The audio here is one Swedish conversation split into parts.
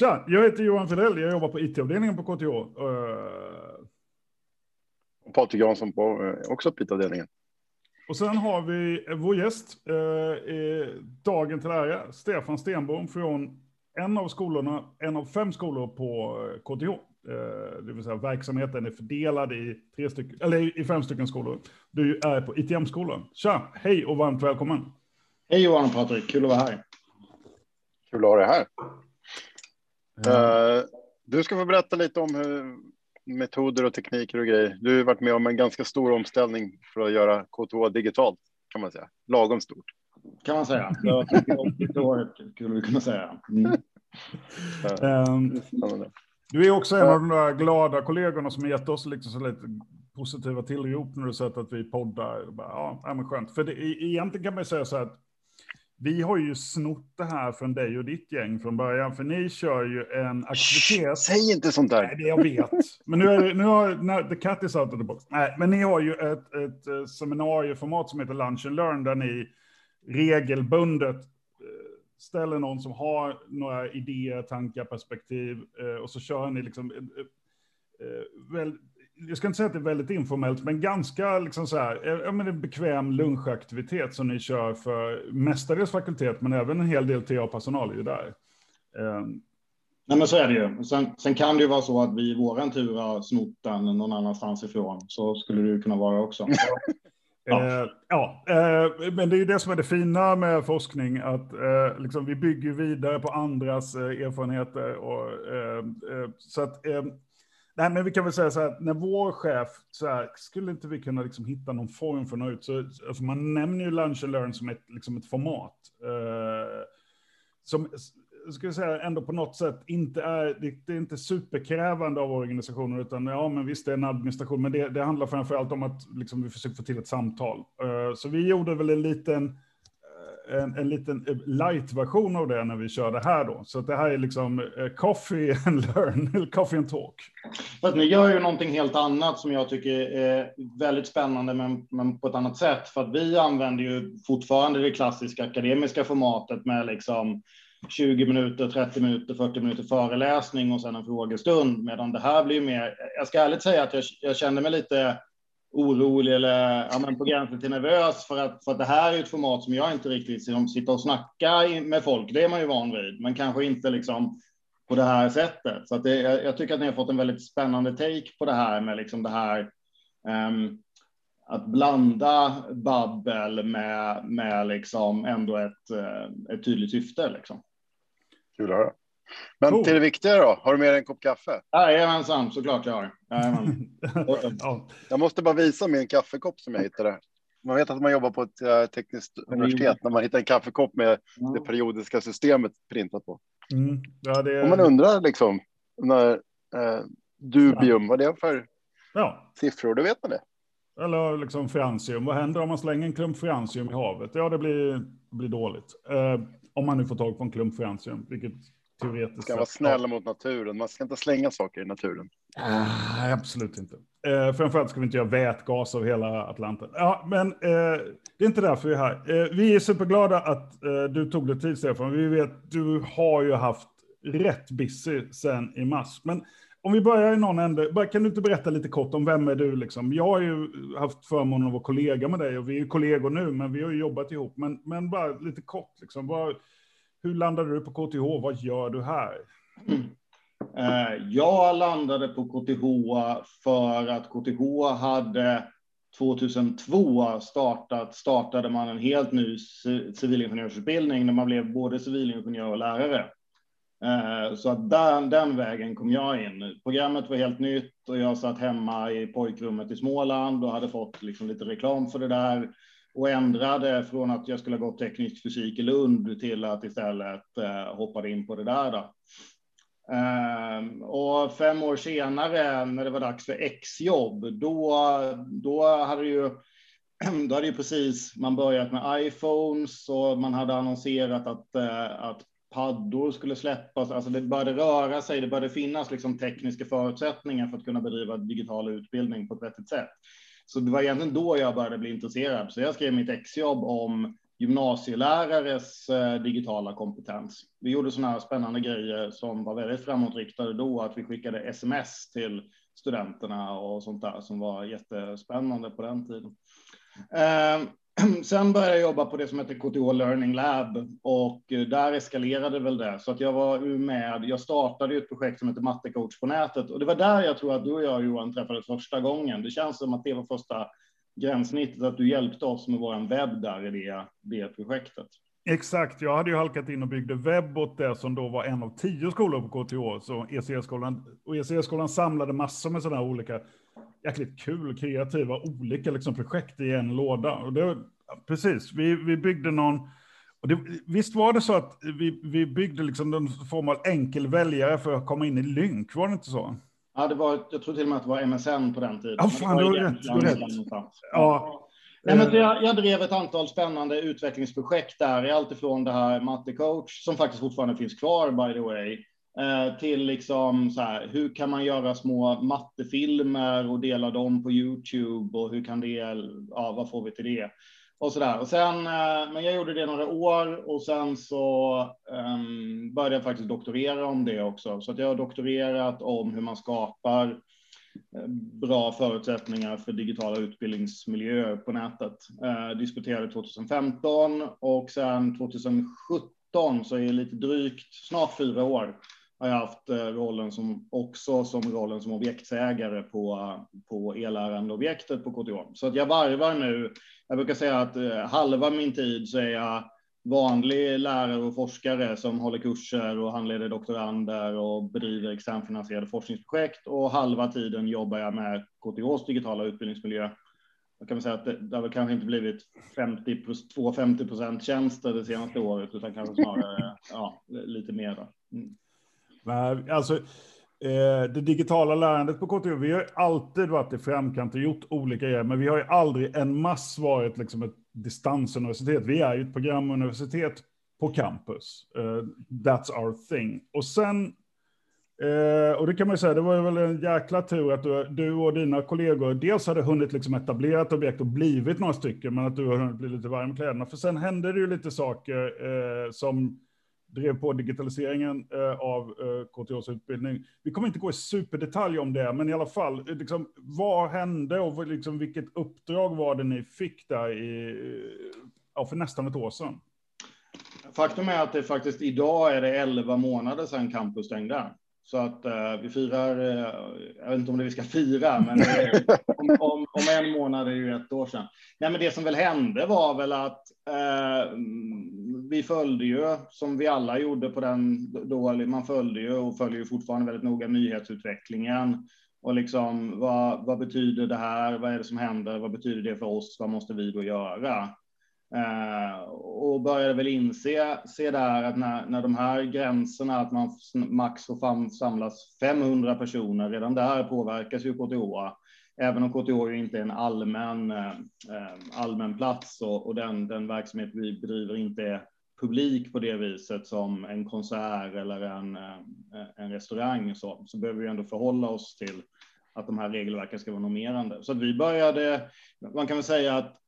Tja, jag heter Johan Fidell. Jag jobbar på IT-avdelningen på KTH. Uh... Och Patrik Jansson på uh, också på IT-avdelningen. Och sen har vi vår gäst, uh, dagen till ära, Stefan Stenbom från en av skolorna, en av fem skolor på KTH. Det vill säga verksamheten är fördelad i, tre stycken, eller i fem stycken skolor. Du är på ITM-skolan. Tja, hej och varmt välkommen. Hej Johan och Patrik, kul att vara här. Kul att ha dig här. Uh, du ska få berätta lite om hur, metoder och tekniker och grejer. Du har varit med om en ganska stor omställning för att göra KTH digitalt kan man säga. Lagom stort. Kan man säga. Det var vi kunna säga. Mm. um, du är också en av de där glada kollegorna som har gett oss liksom lite positiva tillrop när du sett att vi poddar. Bara, ja, men skönt. För det, egentligen kan man säga så här att vi har ju snott det här från dig och ditt gäng från början, för ni kör ju en aktivitet. Säg inte sånt där. Nej, det jag vet. Men nu, är, nu har när, the cat is out of the box. Nej, men ni har ju ett, ett eh, seminarieformat som heter Lunch and Learn, där ni regelbundet eh, ställer någon som har några idéer, tankar, perspektiv, eh, och så kör ni liksom väl, jag ska inte säga att det är väldigt informellt, men ganska liksom så här, ja, men en bekväm lunchaktivitet som ni kör för mestadels fakultet, men även en hel del TA-personal är ju där. Um. Nej, men så är det ju. Sen, sen, kan det ju vara så att vi i våran tur har snott den någon annanstans ifrån. Så skulle det ju kunna vara också. Ja. Eh, ja, eh, men det är ju det som är det fina med forskning, att eh, liksom, vi bygger vidare på andras eh, erfarenheter. Och, eh, eh, så att Nej, men vi kan väl säga så här, när vår chef, så här, skulle inte vi kunna liksom hitta någon form för att nå ut? Så, alltså man nämner ju Lunch and Learn som ett, liksom ett format. Eh, som, ska jag säga, ändå på något sätt inte är, det, det, är inte superkrävande av organisationer, utan ja, men visst det är en administration, men det, det handlar framför allt om att liksom, vi försöker få till ett samtal. Eh, så vi gjorde väl en liten en, en liten light-version av det när vi kör det här då. Så det här är liksom eh, coffee and learn, coffee and talk. Fast ni gör ju någonting helt annat som jag tycker är väldigt spännande, men, men på ett annat sätt. För att vi använder ju fortfarande det klassiska akademiska formatet med liksom 20 minuter, 30 minuter, 40 minuter föreläsning och sen en frågestund. Medan det här blir mer, jag ska ärligt säga att jag, jag känner mig lite orolig eller ja, men på gränsen till nervös för att, för att det här är ett format som jag inte riktigt liksom som sitta och snacka med folk. Det är man ju van vid, men kanske inte liksom på det här sättet. Så att det, jag, jag tycker att ni har fått en väldigt spännande take på det här med liksom det här. Um, att blanda babbel med, med liksom ändå ett, eh, ett tydligt syfte. Liksom. Kul att höra. Men oh. till det viktiga då, har du med dig en kopp kaffe? Jajamensan, såklart jag har. jag måste bara visa min kaffekopp som jag hittade. Man vet att man jobbar på ett uh, tekniskt universitet när man hittar en kaffekopp med mm. det periodiska systemet printat på. Mm. Ja, det... Och man undrar liksom när uh, dubium, vad det är för ja. siffror, då vet man det. Eller liksom francium, vad händer om man slänger en klump francium i havet? Ja, det blir, blir dåligt. Uh, om man nu får tag på en klump francium, vilket teoretiskt. Man ska vara snäll mot naturen. Man ska inte slänga saker i naturen. Ah, absolut inte. Eh, framförallt ska vi inte göra vätgas av hela Atlanten. Ja, men eh, det är inte därför vi är här. Eh, vi är superglada att eh, du tog dig tid, Stefan. Vi vet du har ju haft rätt busy sen i mars. Men om vi börjar i någon ände, kan du inte berätta lite kort om vem är du? Liksom? Jag har ju haft förmånen att vara kollega med dig och vi är kollegor nu, men vi har ju jobbat ihop. Men, men bara lite kort, liksom, vad, hur landade du på KTH? Vad gör du här? Eh, jag landade på KTH för att KTH hade 2002 startat, startade man en helt ny civilingenjörsutbildning när man blev både civilingenjör och lärare. Eh, så att den, den vägen kom jag in. Programmet var helt nytt och jag satt hemma i pojkrummet i Småland och hade fått liksom lite reklam för det där och ändrade från att jag skulle ha gått teknisk fysik i Lund till att istället eh, hoppade in på det där. Då. Ehm, och fem år senare när det var dags för exjobb, då, då hade ju då hade ju precis man börjat med iPhones och man hade annonserat att, eh, att paddor skulle släppas. Alltså det började röra sig. Det började finnas liksom tekniska förutsättningar för att kunna bedriva digital utbildning på ett vettigt sätt. Så det var egentligen då jag började bli intresserad. Så jag skrev mitt exjobb om gymnasielärares eh, digitala kompetens. Vi gjorde sådana här spännande grejer som var väldigt framåtriktade då, att vi skickade sms till studenterna och sånt där som var jättespännande på den tiden. Ehm, Sen började jag jobba på det som heter KTH Learning Lab och eh, där eskalerade väl det så att jag var med. Jag startade ett projekt som heter Mattecoach på nätet och det var där jag tror att du och jag Johan träffades första gången. Det känns som att det var första gränssnittet, att du hjälpte oss med vår webb där i det, det projektet. Exakt, jag hade ju halkat in och byggde webb åt det som då var en av tio skolor på KTH. Så ECE-skolan, och ECE-skolan samlade massor med sådana här olika jäkligt kul, kreativa, olika liksom projekt i en låda. Och det, precis, vi, vi byggde någon, och det, visst var det så att vi, vi byggde liksom någon form av enkel väljare för att komma in i Lynk, var det inte så? Ja, det var, jag tror till och med att det var MSN på den tiden. Ja, fan, du har rätt. Har rätt. Ja. Nej, men jag, jag drev ett antal spännande utvecklingsprojekt där, i allt ifrån det här mattecoach, som faktiskt fortfarande finns kvar by the way, Eh, till liksom så här, hur kan man göra små mattefilmer och dela dem på Youtube och hur kan det, ja, vad får vi till det? och så där. Och sen, eh, men jag gjorde det några år och sen så um, började jag faktiskt doktorera om det också. Så att jag har doktorerat om hur man skapar eh, bra förutsättningar för digitala utbildningsmiljöer på nätet. Uh, disputerade 2015 och sen 2017 så är det lite drygt, snart fyra år, har jag haft eh, rollen som också som rollen som objektsägare på, på elärendeobjektet på KTH. Så att jag varvar nu. Jag brukar säga att eh, halva min tid så är jag vanlig lärare och forskare som håller kurser och handleder doktorander och bedriver externfinansierade forskningsprojekt och halva tiden jobbar jag med KTHs digitala utbildningsmiljö. Jag kan säga att det, det har väl kanske inte blivit 50 2 50 procent tjänster det senaste året utan kanske snarare ja, lite mer. Mm. Alltså, eh, det digitala lärandet på KTH, vi har alltid varit i framkant och gjort olika grejer, men vi har ju aldrig en mass varit liksom ett distansuniversitet. Vi är ju ett programuniversitet på campus. Uh, that's our thing. Och sen, uh, och det kan man ju säga, det var väl en jäkla tur att du, du och dina kollegor dels hade hunnit liksom etablera ett objekt och blivit några stycken, men att du har hunnit bli lite varm i kläderna. För sen hände det ju lite saker uh, som drev på digitaliseringen eh, av eh, KTHs utbildning. Vi kommer inte gå i superdetalj om det, men i alla fall, eh, liksom, vad hände och liksom, vilket uppdrag var det ni fick där i, eh, ja, för nästan ett år sedan? Faktum är att det faktiskt idag är det 11 månader sedan campus stängde. Så att uh, vi firar, uh, jag vet inte om det vi ska fira, men om, om, om, en månad är det ju ett år sedan. Nej, men det som väl hände var väl att uh, vi följde ju, som vi alla gjorde på den då, man följde ju och följer ju fortfarande väldigt noga nyhetsutvecklingen. Och liksom, vad, vad betyder det här? Vad är det som händer? Vad betyder det för oss? Vad måste vi då göra? Eh, och började väl inse se där att när, när de här gränserna, att man max får fram, samlas 500 personer, redan där påverkas ju KTH. Även om KTH ju inte är en allmän, eh, eh, allmän plats och, och den, den verksamhet vi bedriver inte är publik på det viset som en konsert eller en, eh, en restaurang så, så behöver vi ändå förhålla oss till att de här regelverken ska vara normerande. Så att vi började, man kan väl säga att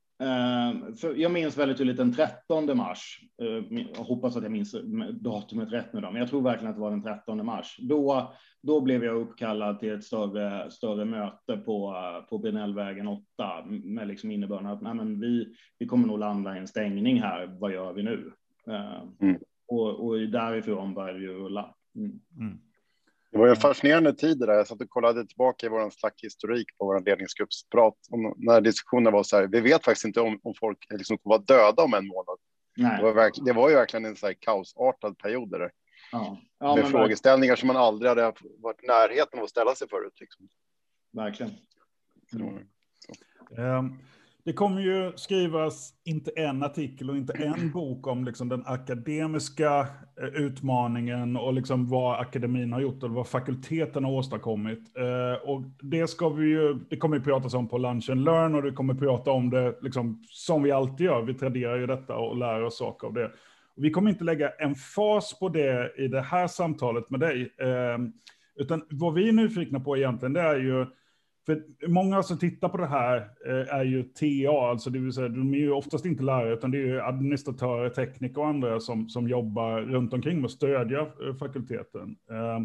för jag minns väldigt tydligt den 13 mars. Ehm, jag hoppas att jag minns datumet rätt nu då, men jag tror verkligen att det var den 13 mars. Då, då blev jag uppkallad till ett större, större möte på, på Benellvägen 8 med liksom innebörden att nej, men vi, vi kommer nog landa i en stängning här. Vad gör vi nu? Ehm, mm. Och, och därifrån började vi rulla. Mm. Mm. Det var en fascinerande tid det där. Jag satt och kollade tillbaka i vår slack historik på vår ledningsgruppsprat. Och när diskussionen var så här, vi vet faktiskt inte om, om folk liksom kommer vara döda om en månad. Nej. Det, var det var ju verkligen en så här kaosartad period där. Ja. Ja, med frågeställningar som man aldrig hade varit i närheten av att ställa sig förut. Liksom. Verkligen. Mm. Um, det kommer ju skrivas inte en artikel och inte en bok om liksom den akademiska eh, utmaningen och liksom vad akademin har gjort och vad fakulteten har åstadkommit. Eh, och det, ska vi ju, det kommer vi pratas om på Lunch and Learn och du kommer prata om det liksom, som vi alltid gör. Vi traderar ju detta och lär oss saker av det. Vi kommer inte lägga en fas på det i det här samtalet med dig. Eh, utan vad vi är nyfikna på egentligen det är ju för många som tittar på det här eh, är ju TA, alltså det vill säga de är ju oftast inte lärare, utan det är ju administratörer, tekniker och andra som, som jobbar runt omkring med att stödja eh, fakulteten. Ehm,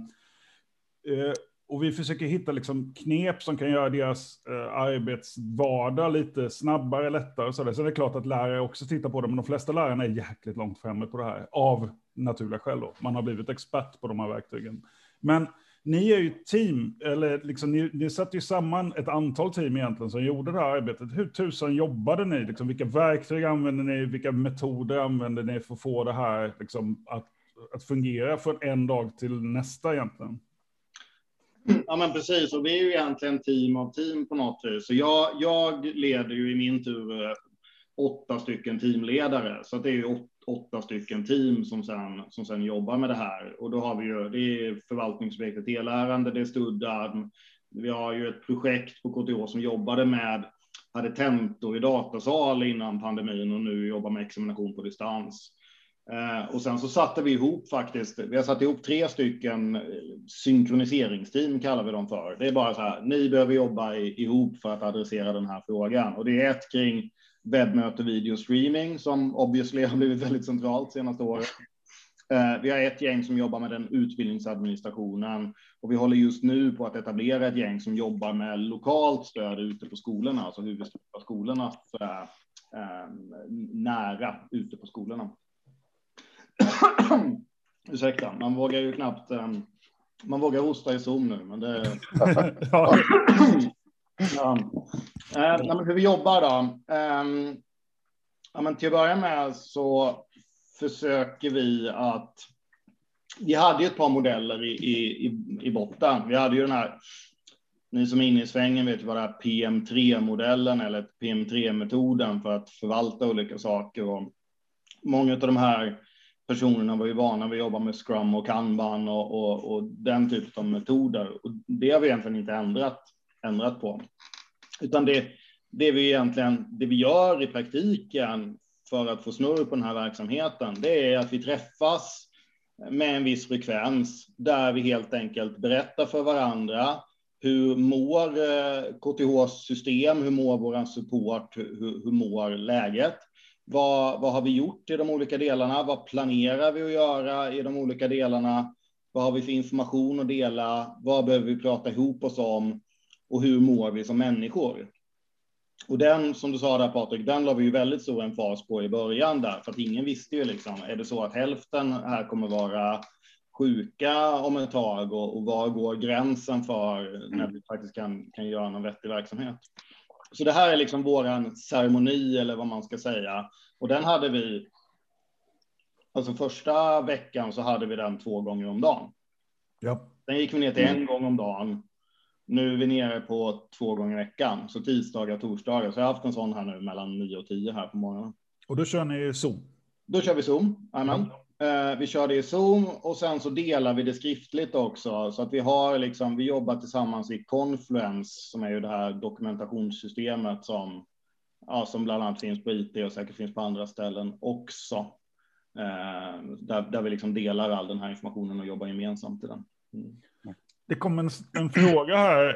eh, och vi försöker hitta liksom knep som kan göra deras arbetsvardag lite snabbare, lättare och så. Så det är klart att lärare också tittar på det, men de flesta lärarna är jäkligt långt framme på det här, av naturliga skäl. Då. Man har blivit expert på de här verktygen. Men ni är ju team, eller liksom, ni, ni satte ju samman ett antal team egentligen som gjorde det här arbetet. Hur tusan jobbade ni? Liksom, vilka verktyg använde ni? Vilka metoder använde ni för att få det här liksom, att, att fungera från en dag till nästa egentligen? Ja, men precis. Och vi är ju egentligen team av team på något vis. Så jag, jag leder ju i min tur åtta stycken teamledare, så det är ju åtta åtta stycken team som sen, som sen jobbar med det här. Och då har vi ju, det är förvaltningsobjektet elärande, det är Studdarm. Vi har ju ett projekt på KTH som jobbade med, hade tentor i datasal innan pandemin och nu jobbar med examination på distans. Eh, och sen så satte vi ihop faktiskt, vi har satt ihop tre stycken eh, synkroniseringsteam kallar vi dem för. Det är bara så här, ni behöver jobba ihop för att adressera den här frågan. Och det är ett kring webbmöte videostreaming som obviously har blivit väldigt centralt senaste året. Eh, vi har ett gäng som jobbar med den utbildningsadministrationen och vi håller just nu på att etablera ett gäng som jobbar med lokalt stöd ute på skolorna, alltså hur vi stöttar skolorna så är, eh, nära ute på skolorna. Ursäkta, man vågar ju knappt. Eh, man vågar hosta i Zoom nu, men det. Ja. Eh, men hur vi jobbar då? Eh, ja, men till att börja med så försöker vi att. Vi hade ju ett par modeller i, i, i botten. Vi hade ju den här. Ni som är inne i svängen vet ju vad det är PM3-modellen eller PM3-metoden för att förvalta olika saker. Och många av de här personerna var ju vana vid att jobba med Scrum och Kanban och, och, och den typen av metoder. Och det har vi egentligen inte ändrat ändrat på. Utan det, det vi egentligen, det vi gör i praktiken för att få snurr på den här verksamheten, det är att vi träffas med en viss frekvens där vi helt enkelt berättar för varandra hur mår eh, KTHs system? Hur mår vår support? Hur, hur mår läget? Vad, vad har vi gjort i de olika delarna? Vad planerar vi att göra i de olika delarna? Vad har vi för information att dela? Vad behöver vi prata ihop oss om? Och hur mår vi som människor? Och den, som du sa där Patrik, den la vi ju väldigt stor en fas på i början där, för att ingen visste ju liksom, är det så att hälften här kommer vara sjuka om ett tag och, och var går gränsen för när vi faktiskt kan, kan göra någon vettig verksamhet? Så det här är liksom våran ceremoni eller vad man ska säga. Och den hade vi, alltså första veckan så hade vi den två gånger om dagen. Ja. Sen gick vi ner till en gång om dagen nu är vi nere på två gånger i veckan, så tisdagar och torsdagar. Så jag har haft en sån här nu mellan 9 och 10 här på morgonen. Och då kör ni Zoom? Då kör vi Zoom, amen. Mm. Eh, vi kör det i Zoom och sen så delar vi det skriftligt också så att vi har liksom, vi jobbar tillsammans i Confluence som är ju det här dokumentationssystemet som, ja, som bland annat finns på IT och säkert finns på andra ställen också. Eh, där, där vi liksom delar all den här informationen och jobbar gemensamt i den. Mm. Det kom en, en fråga här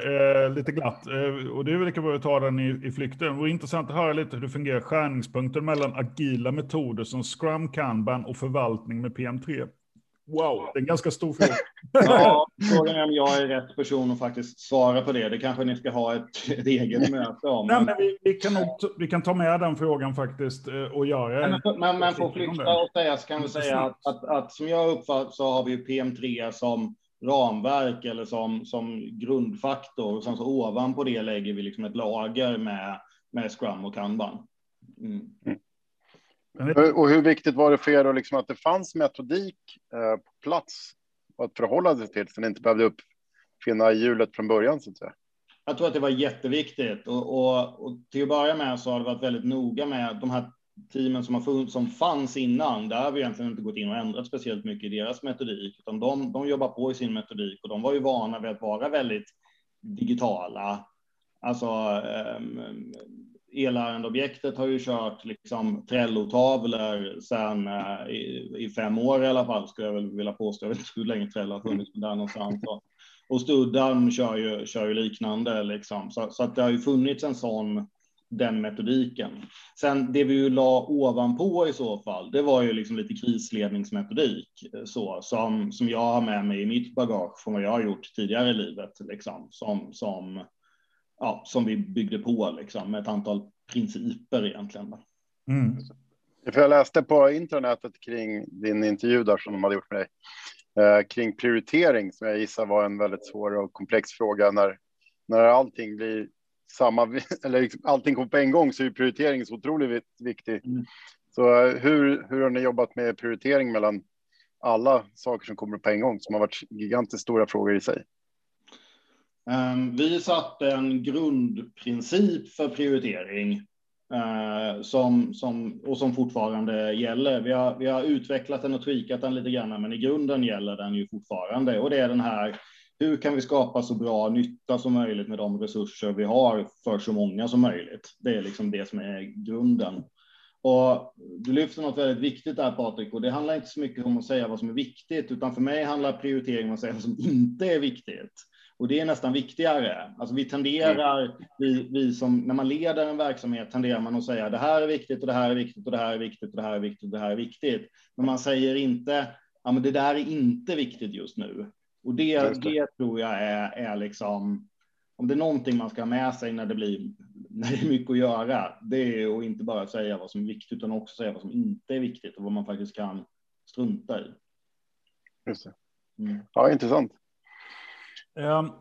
eh, lite glatt eh, och det är väl lika bra att ta den i, i flykten. Det vore intressant att höra lite hur det fungerar skärningspunkten mellan agila metoder som Scrum, Kanban och förvaltning med PM3. Wow, det är en ganska stor fråga. ja, frågan är om jag är rätt person att faktiskt svara på det. Det kanske ni ska ha ett, ett eget möte om. Nej, men vi, vi, kan nog, vi kan ta med den frågan faktiskt eh, och göra Men, men, men för att flytta och säga så kan vi säga att, att, att som jag uppfattar så har vi PM3 som ramverk eller som, som grundfaktor. Och sen så ovanpå det lägger vi liksom ett lager med, med Scrum och Kanban. Mm. Mm. Och hur viktigt var det för er liksom att det fanns metodik eh, på plats och att förhålla sig till så ni inte behövde uppfinna hjulet från början så att säga? Jag tror att det var jätteviktigt och, och, och till att börja med så har det varit väldigt noga med de här teamen som, har funnits, som fanns innan, där har vi egentligen inte gått in och ändrat speciellt mycket i deras metodik, utan de, de jobbar på i sin metodik och de var ju vana vid att vara väldigt digitala. Alltså, ehm, um, elärendeobjektet har ju kört liksom Trello-tavlor sedan eh, i, i, fem år i alla fall, skulle jag väl vilja påstå. Jag vet inte hur länge Trello har funnits, men där någonstans. Och, och Studdan kör ju, kör ju liknande, liksom. så, så att det har ju funnits en sån den metodiken. Sen det vi ju la ovanpå i så fall, det var ju liksom lite krisledningsmetodik så som som jag har med mig i mitt bagage från vad jag har gjort tidigare i livet, liksom som som ja, som vi byggde på liksom med ett antal principer egentligen. Mm. För jag läste på internetet kring din intervju där som de hade gjort med dig eh, kring prioritering som jag gissar var en väldigt svår och komplex fråga när när allting blir samma, eller liksom, allting kommer på en gång så är prioritering så otroligt viktig. Mm. Så hur, hur har ni jobbat med prioritering mellan alla saker som kommer på en gång som har varit gigantiskt stora frågor i sig? Um, vi satte en grundprincip för prioritering uh, som, som, och som fortfarande gäller. Vi har, vi har utvecklat den och tweakat den lite grann, men i grunden gäller den ju fortfarande och det är den här hur kan vi skapa så bra nytta som möjligt med de resurser vi har för så många som möjligt? Det är liksom det som är grunden. Och du lyfter något väldigt viktigt där Patrik och det handlar inte så mycket om att säga vad som är viktigt utan för mig handlar prioritering om att säga vad som inte är viktigt. Och det är nästan viktigare. Alltså vi tenderar, vi, vi som, när man leder en verksamhet tenderar man att säga det här är viktigt och det här är viktigt och det här är viktigt och det här är viktigt och det här är viktigt. Men man säger inte, ja men det där är inte viktigt just nu. Och det, det tror jag är, är liksom, om det är någonting man ska ha med sig när det blir, när det är mycket att göra, det är att inte bara säga vad som är viktigt, utan också säga vad som inte är viktigt och vad man faktiskt kan strunta i. Just det. Mm. Ja, intressant. Um,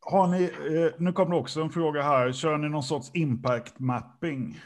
har ni, eh, nu kommer också en fråga här, kör ni någon sorts impact mapping?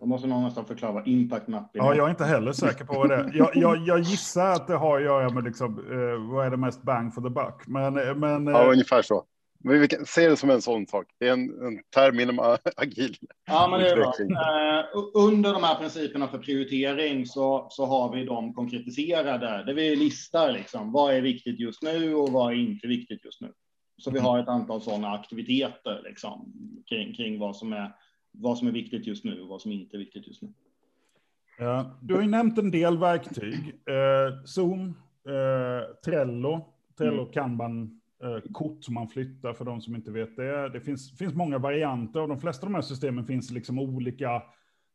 Då måste någon nästan förklara vad impact mapping är. Ja, jag är inte heller säker på vad det är. Jag, jag, jag gissar att det har att göra med liksom, eh, vad är det mest bang for the buck. Men, eh, men, ja, eh, ungefär så. Men vi kan se det som en sån sak. Det är en, en term inom agil. Ja, men det är bra. Uh, under de här principerna för prioritering så, så har vi de konkretiserade där vi listar liksom vad är viktigt just nu och vad är inte viktigt just nu. Så vi mm. har ett antal sådana aktiviteter liksom kring, kring vad som är vad som är viktigt just nu och vad som inte är viktigt just nu. Ja, du har ju nämnt en del verktyg. Eh, Zoom, eh, Trello, Trello mm. Kanban, eh, kort som man flyttar för de som inte vet det. Det finns, finns många varianter och de flesta av de här systemen finns liksom olika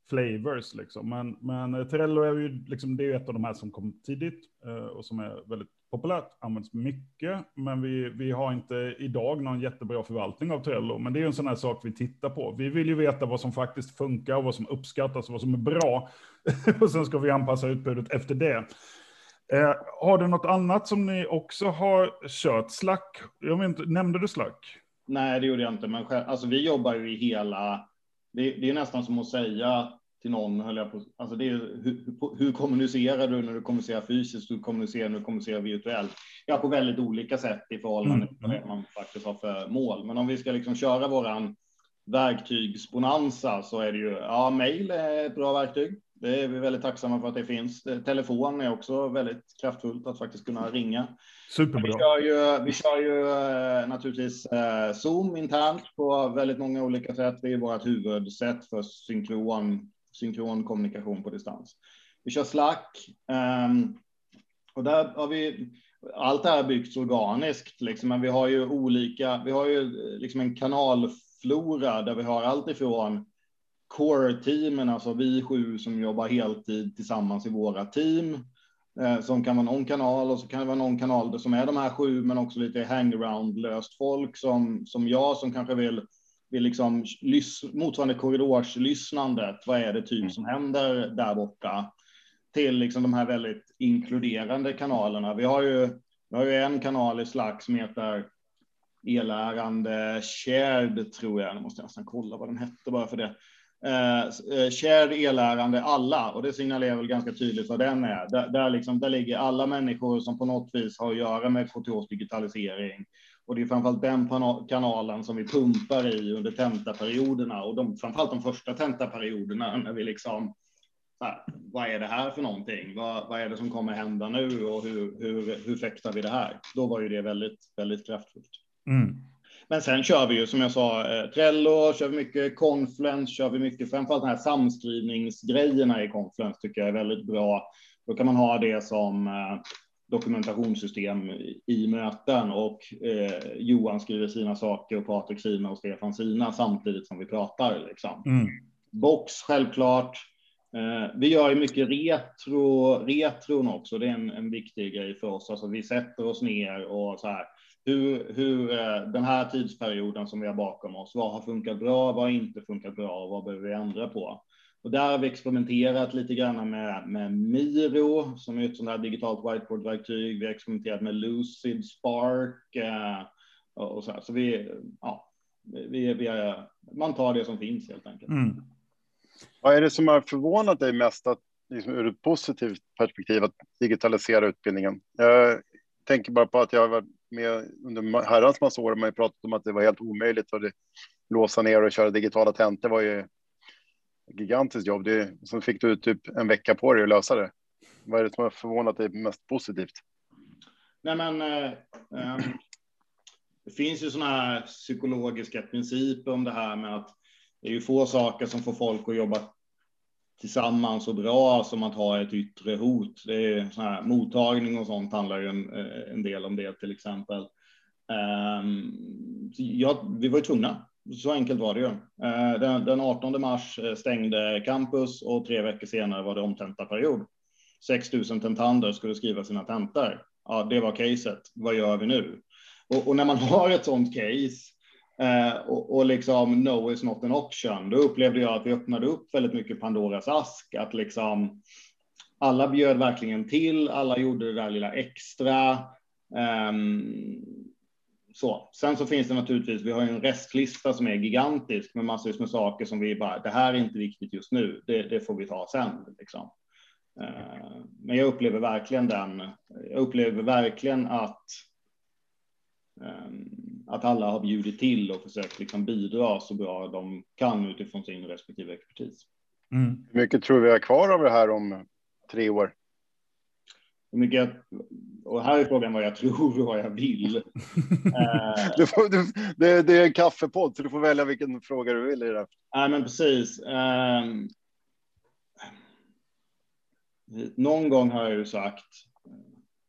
flavors. Liksom. Men, men Trello är ju, liksom, det är ett av de här som kom tidigt eh, och som är väldigt populärt, används mycket, men vi, vi har inte idag någon jättebra förvaltning av Trello. Men det är en sån här sak vi tittar på. Vi vill ju veta vad som faktiskt funkar och vad som uppskattas och vad som är bra. och sen ska vi anpassa utbudet efter det. Eh, har du något annat som ni också har kört? Slack, jag vet inte, nämnde du Slack? Nej, det gjorde jag inte, men själv, alltså, vi jobbar ju i hela, det, det är nästan som att säga till någon, höll jag på, alltså det är, hur, hur kommunicerar du när du kommunicerar fysiskt, hur kommunicerar när du kommunicerar virtuellt? Ja, på väldigt olika sätt i förhållande till mm. vad man faktiskt har för mål. Men om vi ska liksom köra våran verktygsbonanza så är det ju, ja, mail är ett bra verktyg. Det är vi väldigt tacksamma för att det finns. Telefon är också väldigt kraftfullt att faktiskt kunna ringa. Superbra. Vi kör ju, vi kör ju eh, naturligtvis eh, Zoom internt på väldigt många olika sätt. Det är vårt huvudsätt för synkron synkron kommunikation på distans. Vi kör Slack um, och där har vi allt det här byggts organiskt, liksom, men vi har ju olika. Vi har ju liksom en kanalflora där vi har allt ifrån core-teamen, alltså vi sju som jobbar heltid tillsammans i våra team, eh, som kan vara någon kanal och så kan det vara någon kanal som är de här sju, men också lite hangaround löst folk som som jag som kanske vill vill liksom motsvarande korridorslyssnandet. Vad är det typ mm. som händer där borta? Till liksom de här väldigt inkluderande kanalerna. Vi har ju, vi har ju en kanal i Slack som heter elärande shared tror jag. Nu måste jag nästan kolla vad den hette bara för det. Eh, shared elärande alla och det signalerar väl ganska tydligt vad den är. Där, där, liksom, där ligger alla människor som på något vis har att göra med KTHs digitalisering och det är framförallt den kanalen som vi pumpar i under tentaperioderna och de, framförallt de första tentaperioderna när vi liksom här, vad är det här för någonting? Vad, vad är det som kommer hända nu och hur, hur, hur fäktar vi det här? Då var ju det väldigt, väldigt kraftfullt. Mm. Men sen kör vi ju som jag sa, eh, Trello, kör vi mycket Confluence, kör vi mycket, framförallt de här samskrivningsgrejerna i Confluence tycker jag är väldigt bra. Då kan man ha det som eh, dokumentationssystem i möten och eh, Johan skriver sina saker och Patrik sina och Stefan sina samtidigt som vi pratar. Liksom. Mm. Box självklart. Eh, vi gör ju mycket retro, retron också. Det är en, en viktig grej för oss. Alltså vi sätter oss ner och så här. Hur, hur eh, den här tidsperioden som vi har bakom oss, vad har funkat bra, vad har inte funkat bra och vad behöver vi ändra på? Och där har vi experimenterat lite grann med, med Miro som är ett sånt här digitalt whiteboardverktyg. Vi har experimenterat med Lucid Spark eh, och så här. Så vi, ja, vi, vi är, man tar det som finns helt enkelt. Mm. Vad är det som har förvånat dig mest att, liksom, ur ett positivt perspektiv att digitalisera utbildningen? Jag tänker bara på att jag har varit med under herrans massa år. Man har pratat om att det var helt omöjligt att låsa ner och köra digitala tentor var ju gigantiskt jobb. Det, som fick du typ en vecka på dig att lösa det. Vad är det som har förvånat dig mest positivt? Nej, men eh, eh, det finns ju sådana här psykologiska principer om det här med att det är ju få saker som får folk att jobba tillsammans och bra som att ha ett yttre hot. Det är sån här mottagning och sånt handlar ju en, eh, en del om det till exempel. Ehm, um, ja, vi var ju tvungna så enkelt var det ju. Eh, den, den 18 mars eh, stängde campus och tre veckor senare var det omtentaperiod. 6 000 tentander skulle skriva sina tentor. Ja, det var caset. Vad gör vi nu? Och, och när man har ett sånt case eh, och, och, liksom no is not an option, då upplevde jag att vi öppnade upp väldigt mycket Pandoras ask. Att liksom alla bjöd verkligen till, alla gjorde det där lilla extra. Um, så. Sen så finns det naturligtvis, vi har en restlista som är gigantisk med massor med saker som vi bara, det här är inte viktigt just nu, det, det får vi ta sen. Liksom. Eh, men jag upplever verkligen den, jag upplever verkligen att ehm, att alla har bjudit till och försökt liksom bidra så bra de kan utifrån sin respektive expertis. Mm. Hur mycket tror vi har kvar av det här om tre år? hur mycket och här är frågan vad jag tror och vad jag vill. Eh, du får, du, det, det, är en kaffepodd, så du får välja vilken fråga du vill i det. Nej, men precis. Um, någon gång har jag ju sagt,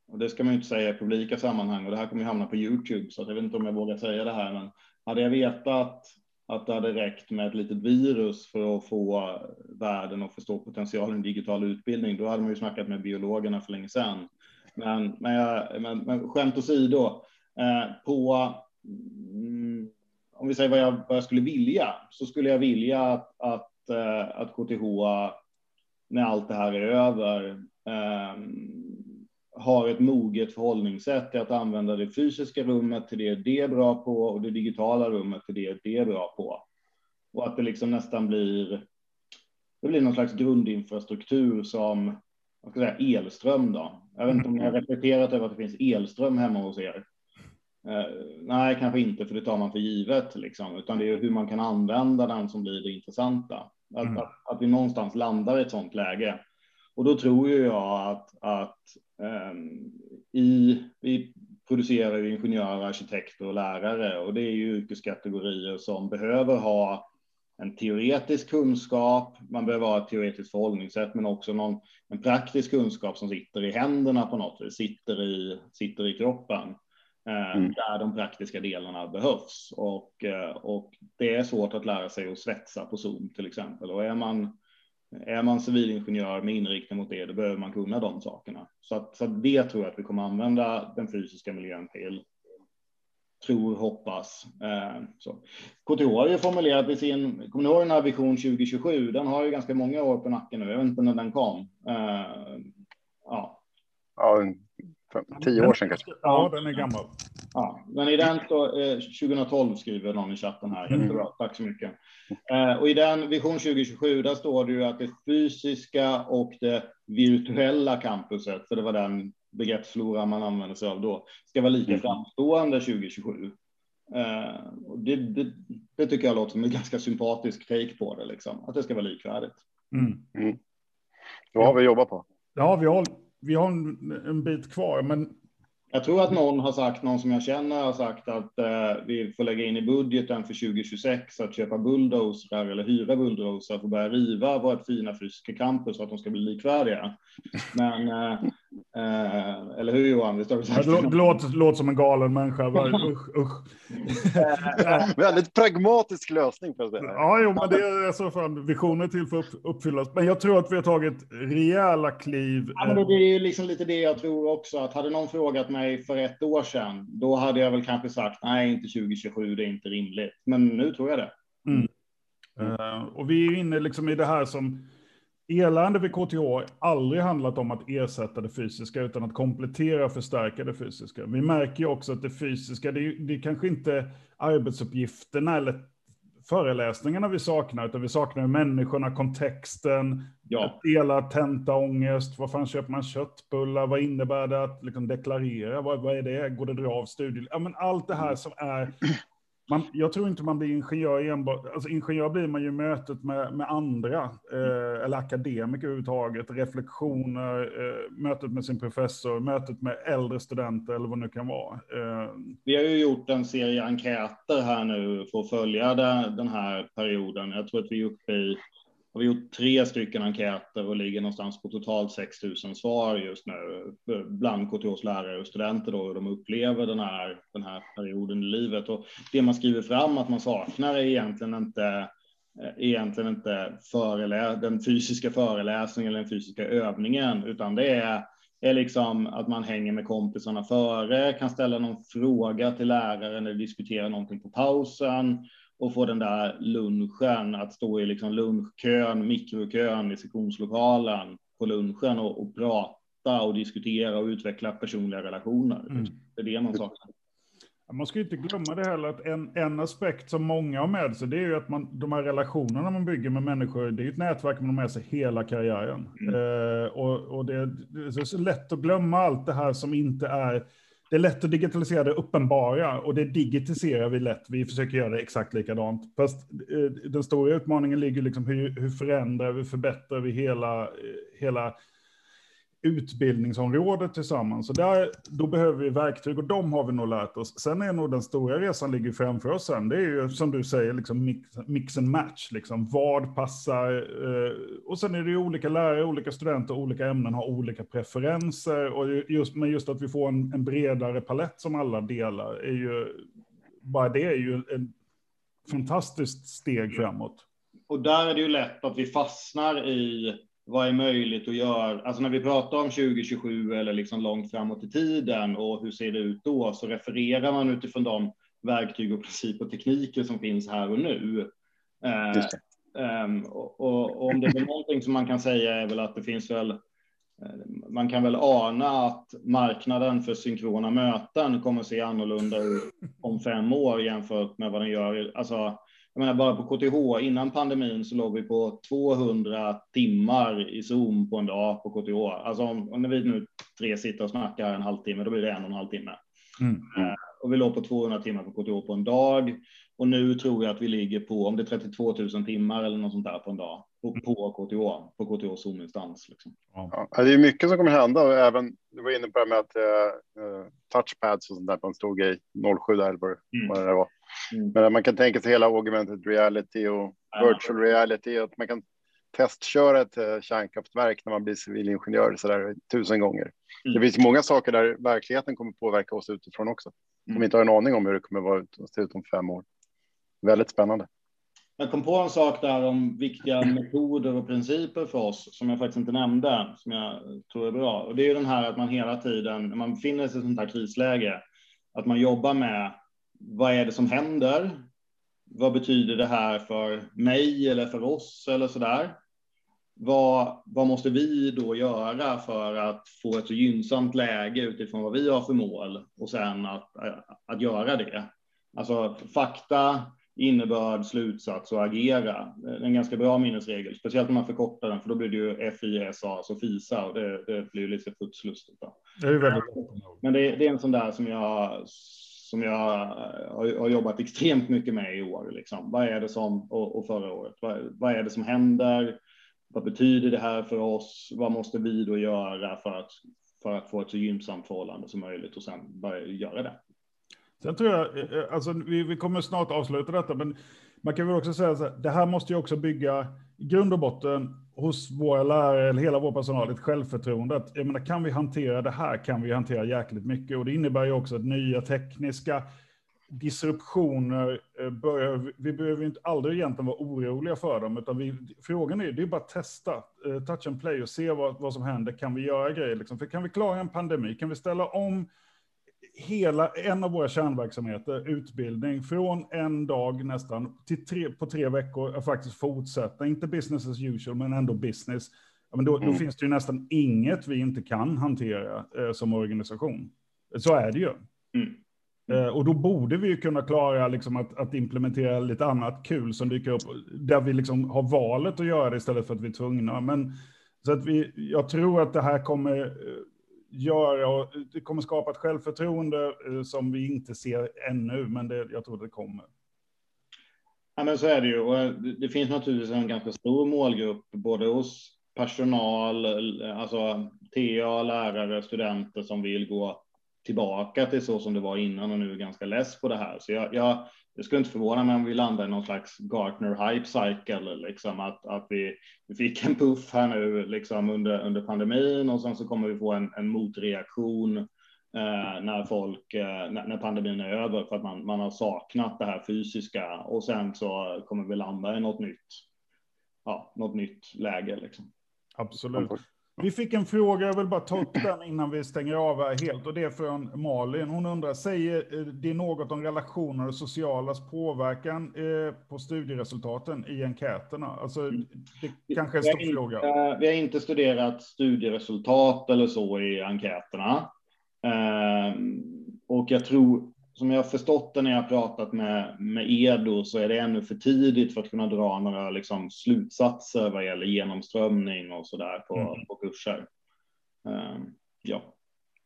och det ska man ju inte säga i publika sammanhang, och det här kommer ju hamna på Youtube, så jag vet inte om jag vågar säga det här, men hade jag vetat att det hade räckt med ett litet virus för att få världen att förstå potentialen i digital utbildning, då hade man ju snackat med biologerna för länge sedan. Men, men, jag, men, men skämt åsido, eh, på mm, om vi säger vad jag, vad jag skulle vilja, så skulle jag vilja att, att, eh, att KTH när allt det här är över eh, har ett moget förhållningssätt till att använda det fysiska rummet till det det är bra på och det digitala rummet till det det är bra på. Och att det liksom nästan blir, det blir någon slags grundinfrastruktur som vad ska jag säga, elström då. Jag vet inte om ni har reflekterat över att det finns elström hemma hos er. Eh, nej, kanske inte, för det tar man för givet, liksom, utan det är hur man kan använda den som blir det intressanta. Att, mm. att, att vi någonstans landar i ett sådant läge. Och då tror ju jag att, att um, i, vi producerar ingenjörer, arkitekter och lärare och det är ju yrkeskategorier som behöver ha en teoretisk kunskap, man behöver ha ett teoretiskt förhållningssätt, men också någon, en praktisk kunskap som sitter i händerna på något vis, sitter i, sitter i kroppen, eh, mm. där de praktiska delarna behövs. Och, eh, och det är svårt att lära sig att svetsa på Zoom till exempel. Och är man, är man civilingenjör med inriktning mot det, då behöver man kunna de sakerna. Så, att, så det tror jag att vi kommer använda den fysiska miljön till tror, hoppas. Eh, så. KTH har ju formulerat i sin, kommer ni ihåg den här vision 2027? Den har ju ganska många år på nacken nu. Jag vet inte när den kom. Eh, ja. Ja, tio år sedan kanske. Ja, den är gammal. Ja, men i den så, eh, 2012 skriver någon i chatten här. Mm. Jättebra, tack så mycket. Och i den vision 2027, där står det ju att det fysiska och det virtuella campuset, för det var den begreppsflora man använder sig av då, ska vara lika mm. framstående 2027. Eh, och det, det, det, tycker jag låter som en ganska sympatisk take på det, liksom, att det ska vara likvärdigt. Mm. Mm. Då har vi jobbat på. Ja, vi har, vi har en, en bit kvar, men Jag tror att någon har sagt, någon som jag känner har sagt att eh, vi får lägga in i budgeten för 2026 att köpa bulldozrar eller hyra bulldozrar för att börja riva vårt fina fysiska campus så att de ska bli likvärdiga. Men, eh, eller hur Johan? Visst har du sagt det låter, låter som en galen människa. usch, usch. Väldigt pragmatisk lösning. För att säga. Ja, jo, men det är så fan, visioner till för att uppfyllas. Men jag tror att vi har tagit rejäla kliv. Ja, men det är ju liksom lite det jag tror också, att hade någon frågat mig för ett år sedan, då hade jag väl kanske sagt nej, inte 2027, det är inte rimligt. Men nu tror jag det. Mm. Uh, och vi är inne liksom i det här som elände vid KTH aldrig handlat om att ersätta det fysiska utan att komplettera och förstärka det fysiska. Vi märker ju också att det fysiska, det är, det är kanske inte arbetsuppgifterna eller föreläsningarna vi saknar, utan vi saknar människorna, kontexten, ja. dela tentaångest, vad fan köper man köttbullar, vad innebär det att liksom deklarera, vad, vad är det, går det att dra av studier? Ja, men allt det här som är man, jag tror inte man blir ingenjör enbart, alltså ingenjör blir man ju i mötet med, med andra, eh, eller akademiker överhuvudtaget, reflektioner, eh, mötet med sin professor, mötet med äldre studenter eller vad det nu kan vara. Eh. Vi har ju gjort en serie enkäter här nu för att följa den, den här perioden. Jag tror att vi är uppe i har vi gjort tre stycken enkäter och ligger någonstans på totalt 6 000 svar just nu bland KTHs lärare och studenter då, hur de upplever den här, den här perioden i livet. Och det man skriver fram att man saknar är egentligen inte eh, egentligen inte förelä den fysiska föreläsningen eller den fysiska övningen, utan det är, är liksom att man hänger med kompisarna före, kan ställa någon fråga till läraren eller diskutera någonting på pausen och få den där lunchen, att stå i liksom lunchkön, mikrokön i sektionslokalen på lunchen och, och prata och diskutera och utveckla personliga relationer. Mm. Det är det man saknar. Man ska inte glömma det heller att en, en aspekt som många har med sig, det är ju att man, de här relationerna man bygger med människor, det är ett nätverk man har med sig hela karriären. Mm. Eh, och, och det, det, är så lätt att glömma allt det här som inte är det är lätt att digitalisera det uppenbara och det digitiserar vi lätt. Vi försöker göra det exakt likadant. Fast eh, den stora utmaningen ligger liksom hur, hur förändrar vi, förbättrar vi hela, eh, hela utbildningsområdet tillsammans. Så där, då behöver vi verktyg och de har vi nog lärt oss. Sen är nog den stora resan ligger framför oss sen. Det är ju som du säger, liksom mix, mix and match. Liksom. Vad passar? Eh, och sen är det ju olika lärare, olika studenter, olika ämnen har olika preferenser. Och just, men just att vi får en, en bredare palett som alla delar, är ju, bara det är ju ett fantastiskt steg framåt. Och där är det ju lätt att vi fastnar i vad är möjligt att göra? Alltså när vi pratar om 2027 eller liksom långt framåt i tiden och hur ser det ut då så refererar man utifrån de verktyg och principer och tekniker som finns här och nu. Um, och, och, om det är någonting som man kan säga är väl att det finns väl eh, man kan väl ana att marknaden för synkrona möten kommer att se annorlunda ut om fem år jämfört med vad den gör. Alltså, jag menar bara på KTH innan pandemin så låg vi på 200 timmar i Zoom på en dag på KTH. Alltså om, om när vi nu tre sitter och snackar en halvtimme, då blir det en och en halv timme. Mm. Eh, och vi låg på 200 timmar på KTH på en dag. Och nu tror jag att vi ligger på, om det är 32 000 timmar eller något sånt där på en dag, på, på KTH, på KTH Zoom-instans. Liksom. Ja, det är mycket som kommer hända och även, du var inne på det med att uh, touchpads och sånt där på en stor grej, 07 där eller mm. vad det var. Mm. Men man kan tänka sig hela augmented reality och virtual reality, att man kan testköra ett uh, kärnkraftverk när man blir civilingenjör så där tusen gånger. Mm. Det finns många saker där verkligheten kommer påverka oss utifrån också. Som vi inte har en aning om hur det kommer vara se ut om fem år. Väldigt spännande. Jag kom på en sak där om viktiga metoder och principer för oss som jag faktiskt inte nämnde, som jag tror är bra. Och det är ju den här att man hela tiden, när man befinner sig i ett sånt här krisläge, att man jobbar med vad är det som händer? Vad betyder det här för mig eller för oss eller så där? Vad, vad måste vi då göra för att få ett så gynnsamt läge utifrån vad vi har för mål och sen att, att göra det? Alltså fakta, innebörd, slutsats och agera. Det är en ganska bra minnesregel, speciellt när man förkortar den, för då blir det ju FISA, alltså FISA, och det, det blir lite putslustigt. Det är väldigt Men det, det, är en sån där som jag som jag har, jobbat extremt mycket med i år. Liksom. Vad är det som, och, och förra året, vad, vad, är det som händer? Vad betyder det här för oss? Vad måste vi då göra för att för att få ett så gynnsamt förhållande som möjligt och sen börja göra det. Sen tror jag, eh, alltså vi, vi kommer snart avsluta detta, men man kan väl också säga så här, det här måste ju också bygga i grund och botten hos våra lärare eller hela vår personal ett självförtroende. Att, jag menar, kan vi hantera det här kan vi hantera jäkligt mycket. Och det innebär ju också att nya tekniska disruptioner eh, börjar, vi behöver inte aldrig egentligen vara oroliga för dem, utan vi, frågan är, det är bara att testa, eh, touch and play och se vad, vad som händer. Kan vi göra grejer? Liksom? För kan vi klara en pandemi? Kan vi ställa om hela en av våra kärnverksamheter, utbildning, från en dag nästan till tre, på tre veckor att faktiskt fortsätta, inte business as usual, men ändå business. Ja, men då, mm. då finns det ju nästan inget vi inte kan hantera eh, som organisation. Så är det ju. Mm. Eh, och då borde vi ju kunna klara liksom att, att, implementera lite annat kul som dyker upp, där vi liksom har valet att göra det istället för att vi är tvungna. Men, så att vi, jag tror att det här kommer eh, göra, och eh, det kommer skapa ett självförtroende eh, som vi inte ser ännu, men det, jag tror det kommer. Ja, men så är det ju. Och eh, det finns naturligtvis en ganska stor målgrupp, både hos personal, alltså TA, lärare, studenter som vill gå tillbaka till så som det var innan och nu är ganska less på det här. Så jag, jag, det skulle inte förvåna mig om vi landar i någon slags Gartner hype cycle, liksom att, att vi, vi fick en puff här nu liksom under, under pandemin och sen så kommer vi få en, en motreaktion eh, när folk, eh, när, när, pandemin är över för att man, man har saknat det här fysiska och sen så kommer vi landa i något nytt, ja, något nytt läge liksom. Absolut. Vi fick en fråga, jag vill bara ta upp den innan vi stänger av här helt, och det är från Malin. Hon undrar, säger eh, det något om relationer och socialas påverkan eh, på studieresultaten i enkäterna? Alltså, det kanske är en stor fråga. vi har inte studerat studieresultat eller så i enkäterna. Ehm, och jag tror, som jag har förstått det när jag har pratat med, med Edo så är det ännu för tidigt för att kunna dra några liksom, slutsatser vad gäller genomströmning och så där på, mm. på kurser. Uh, ja.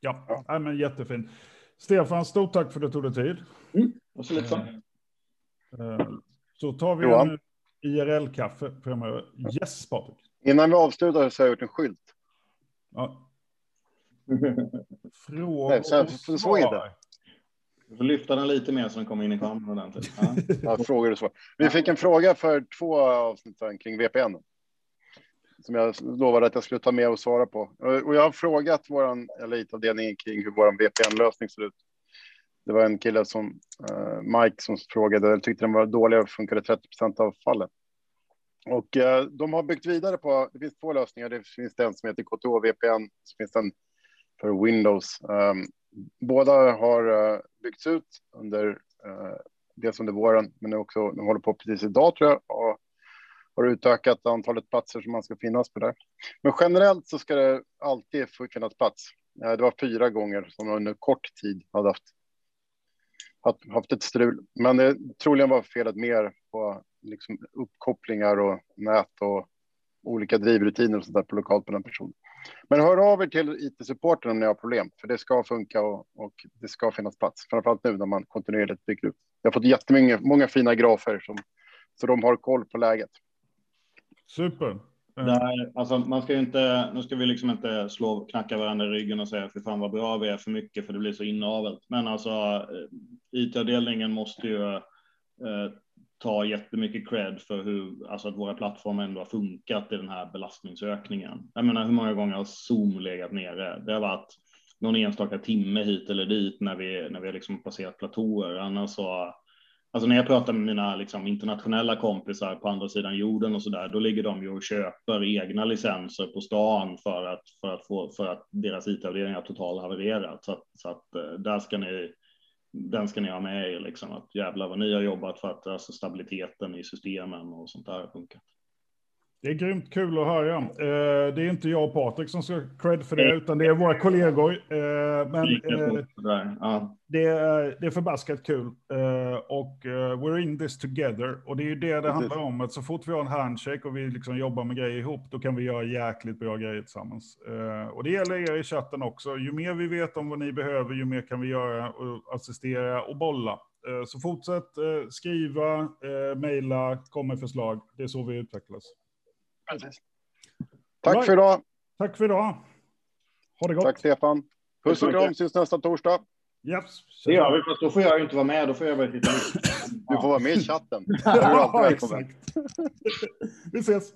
Ja, ja men jättefint. Stefan, stort tack för att du tog dig tid. Mm, så, lite så. Uh, så tar vi Johan. en IRL-kaffe framöver. Yes, Patrik. Innan vi avslutar så har jag gjort en skylt. Ja. Frågor och svar. Du får lyfta den lite mer så den kommer in i kameran ordentligt. Ja. ja, frågor och svar. Vi fick en fråga för två avsnitt kring VPN. Som jag lovade att jag skulle ta med och svara på. Och jag har frågat vår elitavdelning kring hur vår VPN-lösning ser ut. Det var en kille som uh, Mike som frågade, jag tyckte den var dålig och funkade 30 procent av fallet. Och uh, de har byggt vidare på, det finns två lösningar. Det finns den som heter KTH VPN, så finns den för Windows. Um, båda har eh, byggts ut under eh, dels under våren, men också de håller på precis idag tror jag och har utökat antalet platser som man ska finnas på där. Men generellt så ska det alltid finnas plats. Eh, det var fyra gånger som man under kort tid hade haft haft, haft ett strul, men det troligen var felet mer på liksom uppkopplingar och nät och olika drivrutiner och sånt där på lokalt på den personen. Men hör av er till IT-supporten om ni har problem, för det ska funka och, och det ska finnas plats. Framförallt nu när man kontinuerligt bygger ut. Jag har fått jättemånga många fina grafer som, så de har koll på läget. Super. Nej, alltså man ska ju inte, nu ska vi liksom inte slå, knacka varandra i ryggen och säga för fan vad bra vi är för mycket för det blir så inavelt. Men alltså eh, IT-avdelningen måste ju eh, ta jättemycket cred för hur, alltså att våra plattformar ändå har funkat i den här belastningsökningen. Jag menar, hur många gånger har Zoom legat nere? Det har varit någon enstaka timme hit eller dit när vi, när vi har liksom passerat platåer. Annars så, alltså när jag pratar med mina liksom internationella kompisar på andra sidan jorden och så där, då ligger de ju och köper egna licenser på stan för att, för att, få, för att deras it-avdelning har totalhavererat. Så att, så att eh, där ska ni den ska ni ha med er, liksom, att jävlar vad ni har jobbat för att alltså, stabiliteten i systemen och sånt där har funkat. Det är grymt kul att höra. Eh, det är inte jag och Patrik som ska cred för det, utan det är våra kollegor. Eh, men eh, det, är, det är förbaskat kul. Och we're in this together. Och det är ju det det handlar om. Att så fort vi har en handshake och vi liksom jobbar med grejer ihop, då kan vi göra jäkligt bra grejer tillsammans. Och det gäller er i chatten också. Ju mer vi vet om vad ni behöver, ju mer kan vi göra och assistera och bolla. Så fortsätt skriva, mejla, kom med förslag. Det är så vi utvecklas. Precis. Tack för idag. Tack för idag. Ha det gott. Tack Stefan. Puss och kram, syns nästa torsdag. Yes. Det gör vi, fast då får jag inte vara med. Då får jag bara titta. Du får vara med i chatten. ja, exakt. vi ses.